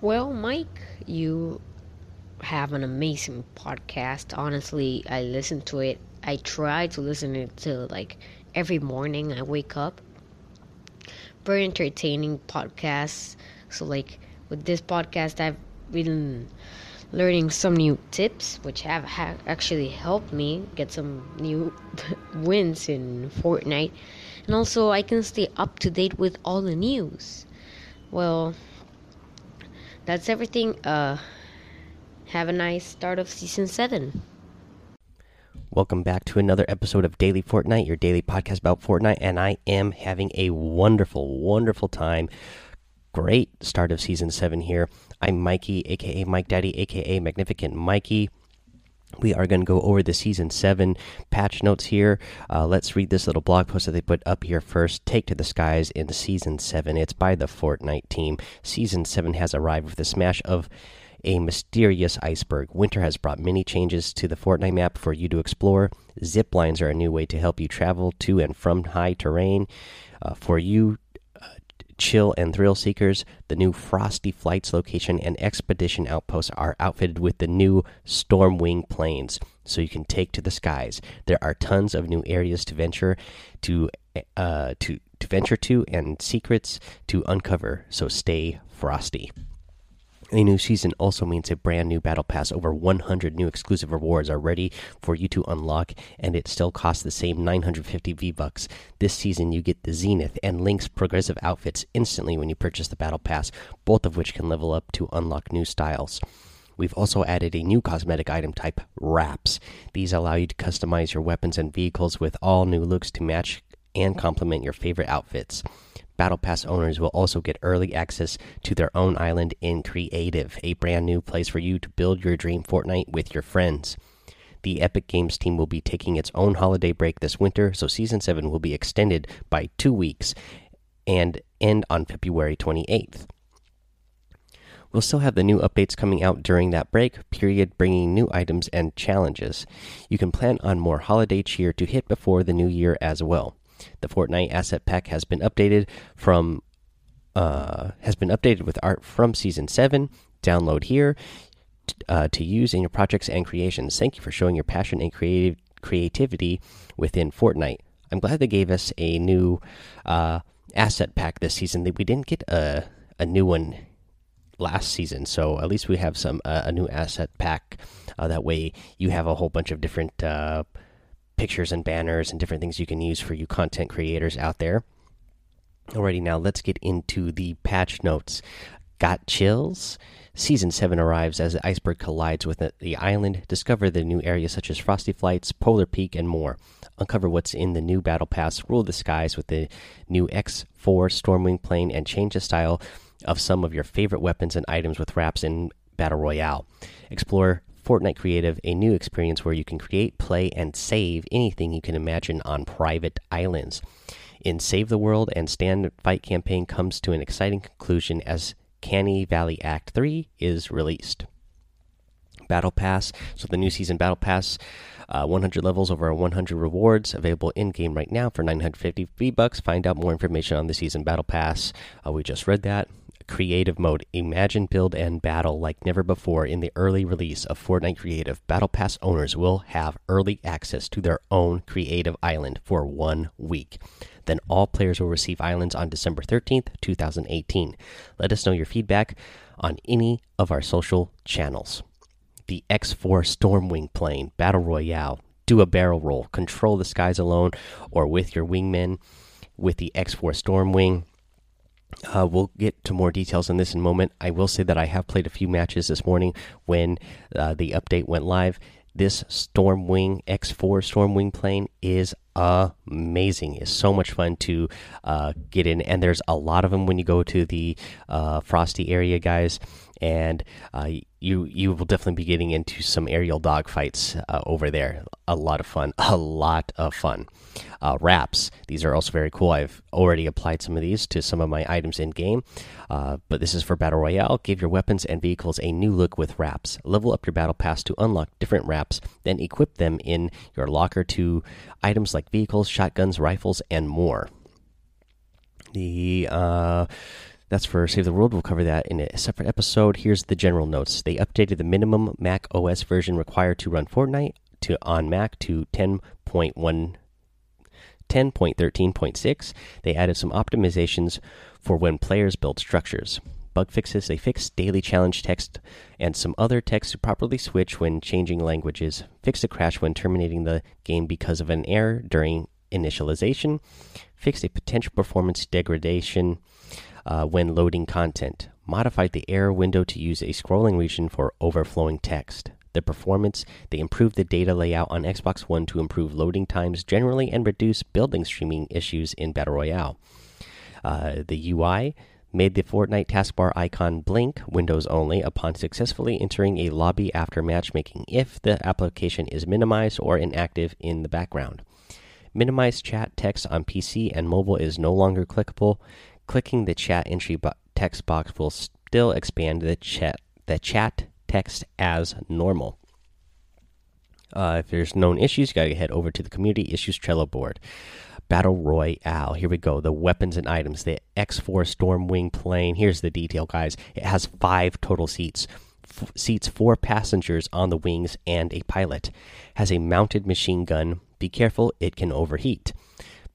Well, Mike, you have an amazing podcast. Honestly, I listen to it. I try to listen to it to like every morning I wake up. Very entertaining podcasts. So like with this podcast, I've been learning some new tips, which have ha- actually helped me get some new wins in Fortnite, and also I can stay up to date with all the news. Well, that's everything. Uh, have a nice start of season seven. Welcome back to another episode of Daily Fortnite, your daily podcast about Fortnite, and I am having a wonderful, wonderful time. Great start of season seven here. I'm Mikey, aka Mike Daddy, aka Magnificent Mikey. We are going to go over the season seven patch notes here. Uh, let's read this little blog post that they put up here first. Take to the skies in season seven. It's by the Fortnite team. Season seven has arrived with a smash of a mysterious iceberg. Winter has brought many changes to the Fortnite map for you to explore. Zip lines are a new way to help you travel to and from high terrain. Uh, for you chill and thrill seekers, the new Frosty Flights location and expedition outposts are outfitted with the new Stormwing planes, so you can take to the skies. There are tons of new areas to venture to uh, to to venture to and secrets to uncover. So stay frosty. A new season also means a brand new battle pass. Over 100 new exclusive rewards are ready for you to unlock, and it still costs the same 950 V bucks. This season, you get the Zenith and Lynx progressive outfits instantly when you purchase the battle pass, both of which can level up to unlock new styles. We've also added a new cosmetic item type, wraps. These allow you to customize your weapons and vehicles with all new looks to match and complement your favorite outfits. Battle Pass owners will also get early access to their own island in Creative, a brand new place for you to build your dream Fortnite with your friends. The Epic Games team will be taking its own holiday break this winter, so Season 7 will be extended by two weeks and end on February 28th. We'll still have the new updates coming out during that break period, bringing new items and challenges. You can plan on more holiday cheer to hit before the new year as well. The Fortnite asset pack has been updated from uh, has been updated with art from season seven. Download here uh, to use in your projects and creations. Thank you for showing your passion and creative creativity within Fortnite. I'm glad they gave us a new uh, asset pack this season. We didn't get a a new one last season, so at least we have some uh, a new asset pack. Uh, that way, you have a whole bunch of different uh, pictures and banners and different things you can use for you content creators out there. Alrighty, now let's get into the patch notes. Got chills? Season 7 arrives as the iceberg collides with the island. Discover the new areas such as Frosty Flights, Polar Peak, and more. Uncover what's in the new Battle Pass, rule the skies with the new X4 Stormwing plane, and change the style of some of your favorite weapons and items with wraps in Battle Royale. Explore Fortnite Creative, a new experience where you can create, play, and save anything you can imagine on private islands. In Save the World and Stand Fight campaign comes to an exciting conclusion as Canny Valley Act 3 is released. Battle Pass. So the new season Battle Pass, uh, 100 levels over 100 rewards available in game right now for 950 V bucks. Find out more information on the season Battle Pass. Uh, we just read that creative mode. Imagine, build, and battle like never before in the early release of Fortnite Creative. Battle Pass owners will have early access to their own creative island for one week. Then all players will receive islands on December 13th, 2018. Let us know your feedback on any of our social channels. The X4 Stormwing plane, Battle Royale, do a barrel roll, control the skies alone or with your wingmen with the X4 Stormwing uh, we'll get to more details on this in a moment. I will say that I have played a few matches this morning when uh, the update went live. This Stormwing X4 Stormwing plane is amazing. It's so much fun to uh, get in, and there's a lot of them when you go to the uh, Frosty area, guys. And uh, you you will definitely be getting into some aerial dogfights uh, over there. A lot of fun. A lot of fun. Uh, wraps. These are also very cool. I've already applied some of these to some of my items in game. Uh, but this is for Battle Royale. Give your weapons and vehicles a new look with wraps. Level up your Battle Pass to unlock different wraps, then equip them in your locker to items like vehicles, shotguns, rifles, and more. The uh, that's for Save the World. We'll cover that in a separate episode. Here's the general notes. They updated the minimum Mac OS version required to run Fortnite to on Mac to 10.1 10.13.6. They added some optimizations for when players build structures. Bug fixes, they fixed daily challenge text and some other text to properly switch when changing languages, fixed a crash when terminating the game because of an error during initialization, fixed a potential performance degradation uh, when loading content, modified the error window to use a scrolling region for overflowing text. The performance, they improved the data layout on Xbox One to improve loading times generally and reduce building streaming issues in Battle Royale. Uh, the UI made the Fortnite taskbar icon blink Windows only upon successfully entering a lobby after matchmaking if the application is minimized or inactive in the background. Minimize chat text on PC and mobile is no longer clickable. Clicking the chat entry bo text box will still expand the chat the chat text as normal. Uh, if there's known issues, you gotta head over to the community issues Trello board. Battle Royale. Here we go. The weapons and items. The X4 Stormwing plane. Here's the detail, guys. It has five total seats. F seats four passengers on the wings and a pilot. Has a mounted machine gun. Be careful, it can overheat.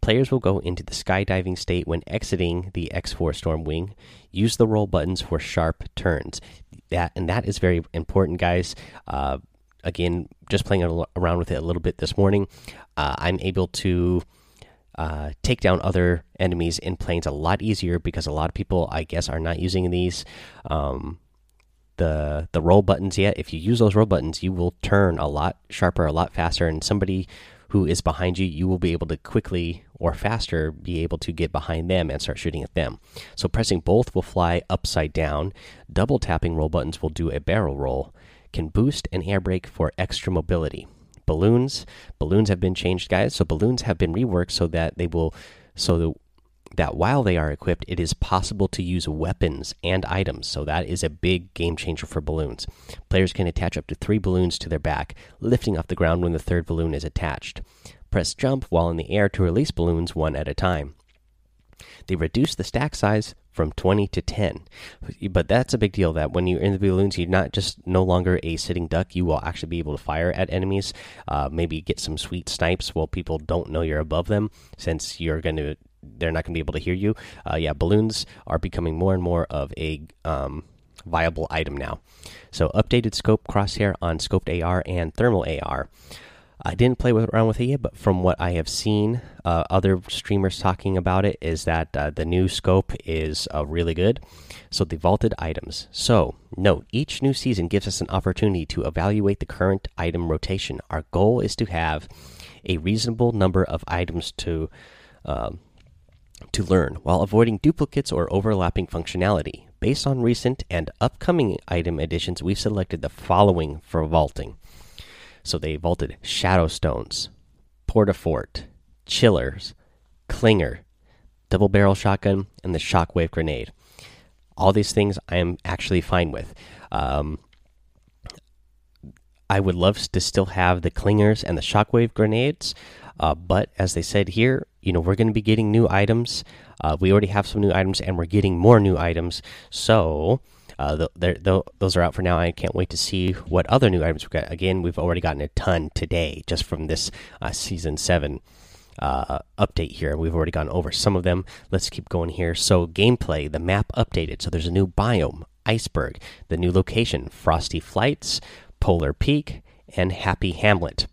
Players will go into the skydiving state when exiting the X4 Stormwing. Use the roll buttons for sharp turns. That and that is very important, guys. Uh, again, just playing around with it a little bit this morning, uh, I'm able to uh, take down other enemies in planes a lot easier because a lot of people, I guess, are not using these. Um, the the roll buttons yet. If you use those roll buttons, you will turn a lot sharper, a lot faster, and somebody who is behind you, you will be able to quickly or faster be able to get behind them and start shooting at them. So pressing both will fly upside down. Double tapping roll buttons will do a barrel roll. Can boost and air brake for extra mobility. Balloons, balloons have been changed, guys. So balloons have been reworked so that they will, so the, that while they are equipped, it is possible to use weapons and items. So that is a big game changer for balloons. Players can attach up to three balloons to their back, lifting off the ground when the third balloon is attached. Press jump while in the air to release balloons one at a time. They reduce the stack size from 20 to 10. But that's a big deal that when you're in the balloons, you're not just no longer a sitting duck. You will actually be able to fire at enemies, uh, maybe get some sweet snipes while people don't know you're above them, since you're going to they're not going to be able to hear you. Uh, yeah, balloons are becoming more and more of a um, viable item now. So, updated scope crosshair on scoped AR and thermal AR. I didn't play with, around with it yet, but from what I have seen, uh, other streamers talking about it is that uh, the new scope is uh, really good. So the vaulted items. So note, each new season gives us an opportunity to evaluate the current item rotation. Our goal is to have a reasonable number of items to um, to learn while avoiding duplicates or overlapping functionality. Based on recent and upcoming item additions, we've selected the following for vaulting. So they vaulted Shadow Stones, Portafort, Chillers, Clinger, Double Barrel Shotgun, and the Shockwave Grenade. All these things I am actually fine with. Um, I would love to still have the Clingers and the Shockwave Grenades, uh, but as they said here, you know, we're going to be getting new items. Uh, we already have some new items, and we're getting more new items. So uh, those are out for now. I can't wait to see what other new items we've got. Again, we've already gotten a ton today just from this uh, season seven uh, update here. We've already gone over some of them. Let's keep going here. So, gameplay, the map updated. So, there's a new biome, iceberg, the new location, Frosty Flights, Polar Peak, and Happy Hamlet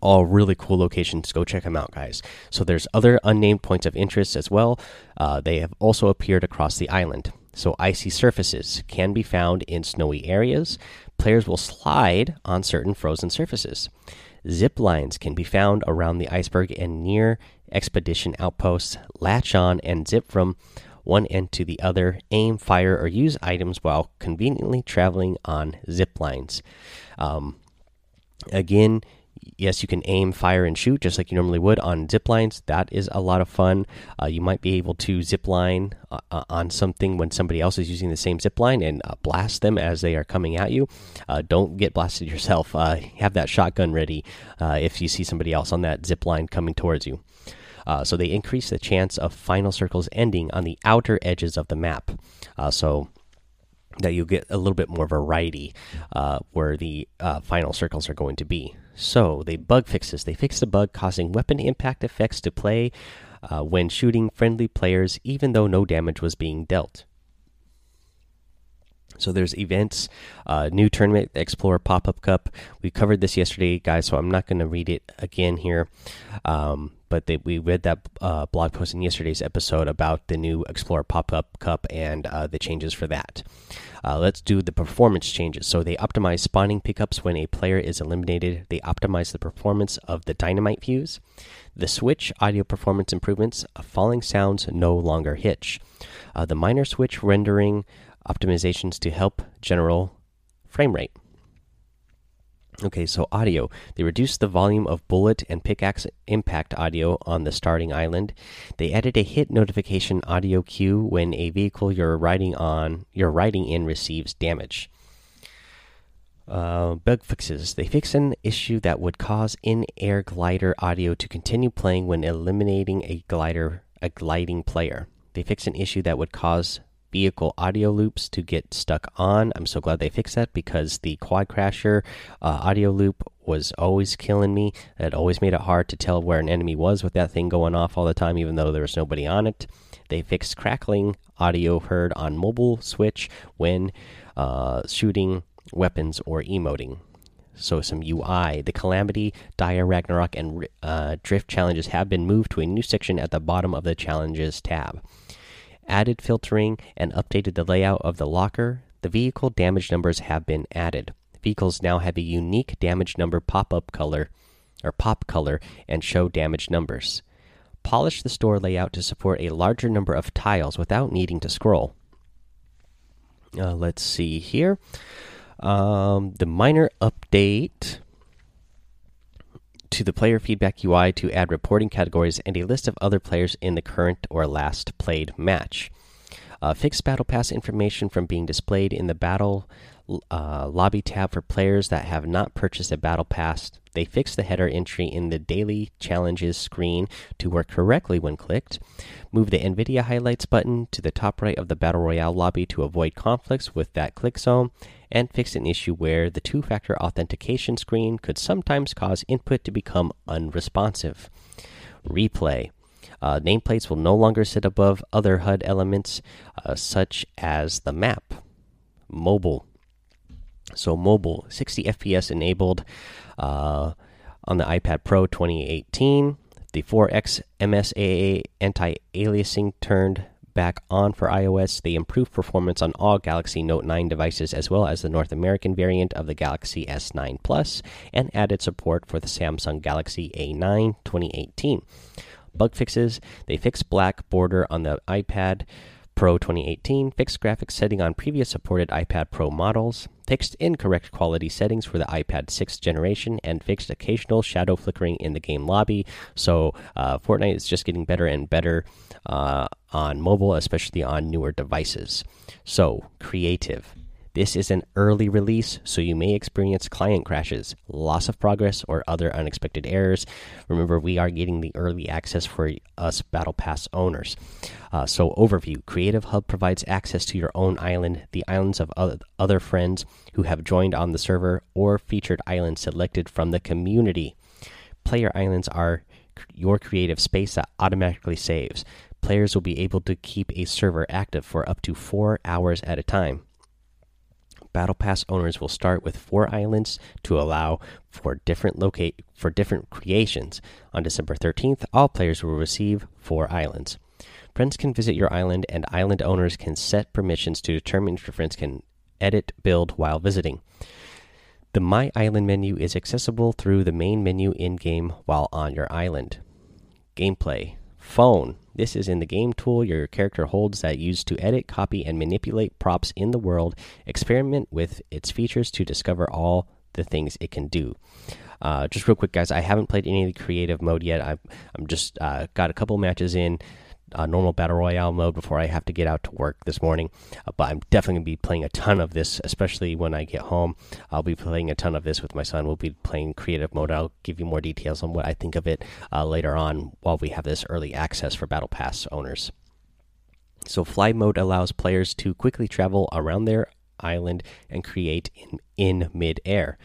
all really cool locations. Go check them out, guys. So there's other unnamed points of interest as well. Uh, they have also appeared across the island. So, icy surfaces can be found in snowy areas. Players will slide on certain frozen surfaces. Zip lines can be found around the iceberg and near expedition outposts. Latch on and zip from one end to the other. Aim, fire, or use items while conveniently traveling on zip lines. Um, again, yes, you can aim, fire, and shoot just like you normally would on zip lines. That is a lot of fun. Uh, you might be able to zip line uh, uh, on something when somebody else is using the same zip line and uh, blast them as they are coming at you. Uh, don't get blasted yourself. Uh, have that shotgun ready if you see somebody else on that zip line coming towards you. So they increase the chance of final circles ending on the outer edges of the map. So that you get a little bit more variety where the final circles are going to be. So they bug fixes. They fix the bug causing weapon impact effects to play uh, when shooting friendly players, even though no damage was being dealt. So there's events, uh, new tournament, Explorer Pop Up Cup. We covered this yesterday, guys, so I'm not going to read it again here. Um, but they, we read that uh, blog post in yesterday's episode about the new Explorer Pop Up Cup and uh, the changes for that. Uh, let's do the performance changes. So they optimize spawning pickups when a player is eliminated. They optimize the performance of the dynamite fuse. The switch audio performance improvements. falling sounds no longer hitch. Uh, the minor switch rendering optimizations to help general frame rate. Okay, so audio. They reduced the volume of bullet and pickaxe impact audio on the starting island. They added a hit notification audio cue when a vehicle you're riding on you're riding in receives damage. Uh, bug fixes. They fix an issue that would cause in-air glider audio to continue playing when eliminating a glider a gliding player. They fix an issue that would cause vehicle audio loops to get stuck on. I'm so glad they fixed that because the Quad Crasher uh, audio loop was always killing me. It always made it hard to tell where an enemy was with that thing going off all the time, even though there was nobody on it. They fixed crackling audio heard on mobile switch when uh, shooting weapons or emoting. So some UI. The Calamity, Dire, Ragnarok, and uh, Drift challenges have been moved to a new section at the bottom of the challenges tab added filtering, and updated the layout of the locker. The vehicle damage numbers have been added. Vehicles now have a unique damage number pop up color or pop color and show damage numbers. Polish the store layout to support a larger number of tiles without needing to scroll. Uh, let's see here. Um, the minor update to the player feedback UI to add reporting categories and a list of other players in the current or last played match. Uh, fix battle pass information from being displayed in the battle uh, lobby tab for players that have not purchased a battle pass. They fix the header entry in the daily challenges screen to work correctly when clicked. Move the NVIDIA highlights button to the top right of the battle royale lobby to avoid conflicts with that click zone and fixed an issue where the two factor authentication screen could sometimes cause input to become unresponsive. Replay. Uh, nameplates will no longer sit above other HUD elements, uh, such as the map. Mobile. So, mobile, 60 FPS enabled uh, on the iPad Pro 2018. The 4X MSAA anti aliasing turned back on for iOS. They improved performance on all Galaxy Note 9 devices as well as the North American variant of the Galaxy S9 Plus and added support for the Samsung Galaxy A9 2018. Bug fixes they fixed black border on the iPad Pro 2018, fixed graphics setting on previous supported iPad Pro models, fixed incorrect quality settings for the iPad 6th generation, and fixed occasional shadow flickering in the game lobby. So, uh, Fortnite is just getting better and better uh, on mobile, especially on newer devices. So, creative. This is an early release, so you may experience client crashes, loss of progress, or other unexpected errors. Remember, we are getting the early access for us Battle Pass owners. Uh, so, overview Creative Hub provides access to your own island, the islands of other friends who have joined on the server, or featured islands selected from the community. Player islands are your creative space that automatically saves. Players will be able to keep a server active for up to four hours at a time. Battle Pass owners will start with four islands to allow for different locate for different creations. On December 13th, all players will receive four islands. Friends can visit your island, and island owners can set permissions to determine if your friends can edit build while visiting. The My Island menu is accessible through the main menu in game while on your island. Gameplay Phone this is in the game tool your character holds that used to edit, copy, and manipulate props in the world. Experiment with its features to discover all the things it can do. Uh, just real quick, guys, I haven't played any of the creative mode yet. I've, I'm just uh, got a couple matches in, uh, normal battle royale mode before I have to get out to work this morning. Uh, but I'm definitely gonna be playing a ton of this, especially when I get home. I'll be playing a ton of this with my son. We'll be playing creative mode. I'll give you more details on what I think of it uh, later on while we have this early access for Battle Pass owners. So, fly mode allows players to quickly travel around their island and create in, in mid air.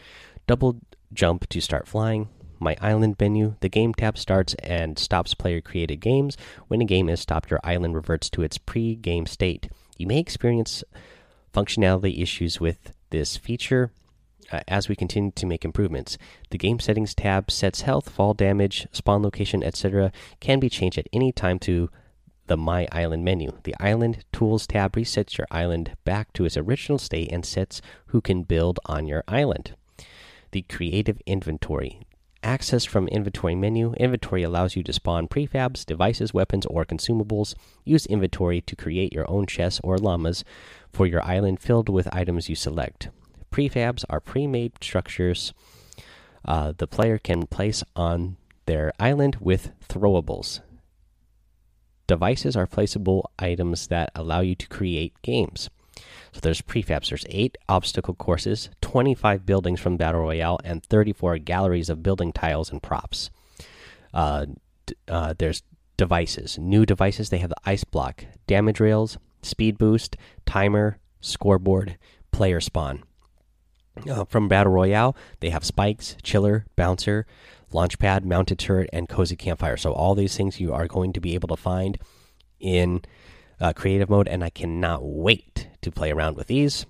Double jump to start flying. My island menu. The game tab starts and stops player created games. When a game is stopped, your island reverts to its pre game state. You may experience functionality issues with this feature uh, as we continue to make improvements. The game settings tab sets health, fall damage, spawn location, etc. can be changed at any time to the My Island menu. The Island Tools tab resets your island back to its original state and sets who can build on your island. The Creative Inventory. Access from Inventory menu. Inventory allows you to spawn prefabs, devices, weapons, or consumables. Use Inventory to create your own chests or llamas for your island filled with items you select. Prefabs are pre made structures uh, the player can place on their island with throwables. Devices are placeable items that allow you to create games. So there's prefabs. There's eight obstacle courses, 25 buildings from Battle Royale, and 34 galleries of building tiles and props. Uh, uh, there's devices. New devices. They have the ice block, damage rails, speed boost, timer, scoreboard, player spawn. Uh, from Battle Royale, they have spikes, chiller, bouncer, launchpad, mounted turret, and cozy campfire. So all these things you are going to be able to find in uh, creative mode, and I cannot wait to play around with these.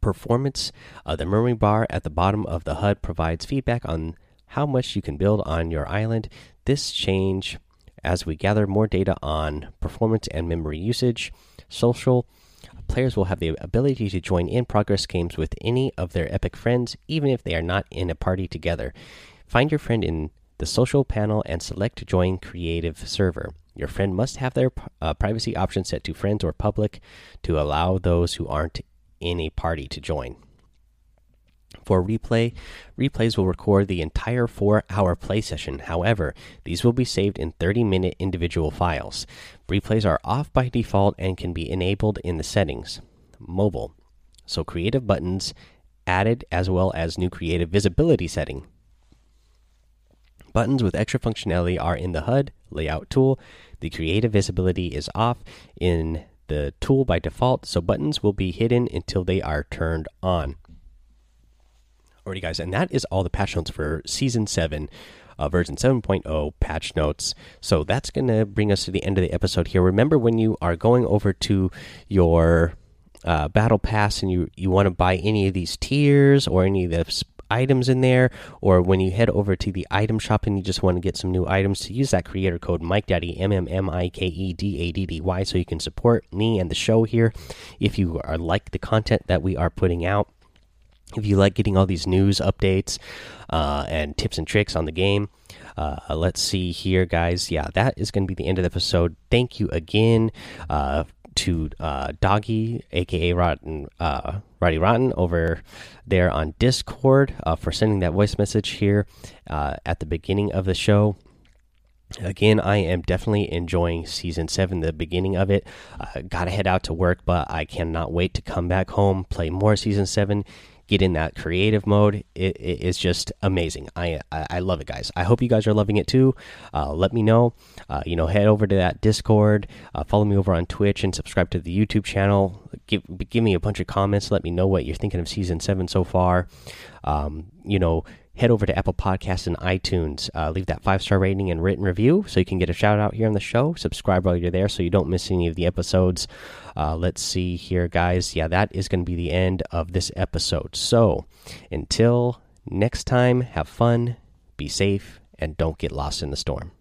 Performance: uh, The memory bar at the bottom of the HUD provides feedback on how much you can build on your island. This change as we gather more data on performance and memory usage. Social players will have the ability to join in progress games with any of their epic friends, even if they are not in a party together. Find your friend in the social panel and select Join Creative Server. Your friend must have their uh, privacy option set to friends or public to allow those who aren't in a party to join. For replay, replays will record the entire four hour play session. However, these will be saved in 30 minute individual files. Replays are off by default and can be enabled in the settings. Mobile. So, creative buttons added as well as new creative visibility setting. Buttons with extra functionality are in the HUD layout tool. The creative visibility is off in the tool by default, so buttons will be hidden until they are turned on. Alrighty, guys, and that is all the patch notes for Season 7, uh, version 7.0 patch notes. So that's going to bring us to the end of the episode here. Remember, when you are going over to your uh, Battle Pass and you, you want to buy any of these tiers or any of the items in there, or when you head over to the item shop and you just want to get some new items, to use that creator code Mike Daddy M M M I K E D A D D Y, so you can support me and the show here. If you are like the content that we are putting out, if you like getting all these news updates uh, and tips and tricks on the game. Uh, let's see here, guys. Yeah, that is going to be the end of the episode. Thank you again uh, to uh, Doggy, aka Rotten, uh, Roddy Rotten, over there on Discord uh, for sending that voice message here uh, at the beginning of the show. Again, I am definitely enjoying season seven, the beginning of it. Uh, gotta head out to work, but I cannot wait to come back home, play more season seven, get in that creative mode. It, it is just amazing. I, I, I love it, guys. I hope you guys are loving it too. Uh, let me know. Uh, you know, head over to that Discord, uh, follow me over on Twitch, and subscribe to the YouTube channel. Give give me a bunch of comments. Let me know what you're thinking of season seven so far. Um, you know, head over to Apple Podcasts and iTunes. Uh, leave that five star rating and written review so you can get a shout out here on the show. Subscribe while you're there so you don't miss any of the episodes. Uh, let's see here, guys. Yeah, that is going to be the end of this episode. So until next time, have fun, be safe, and don't get lost in the storm.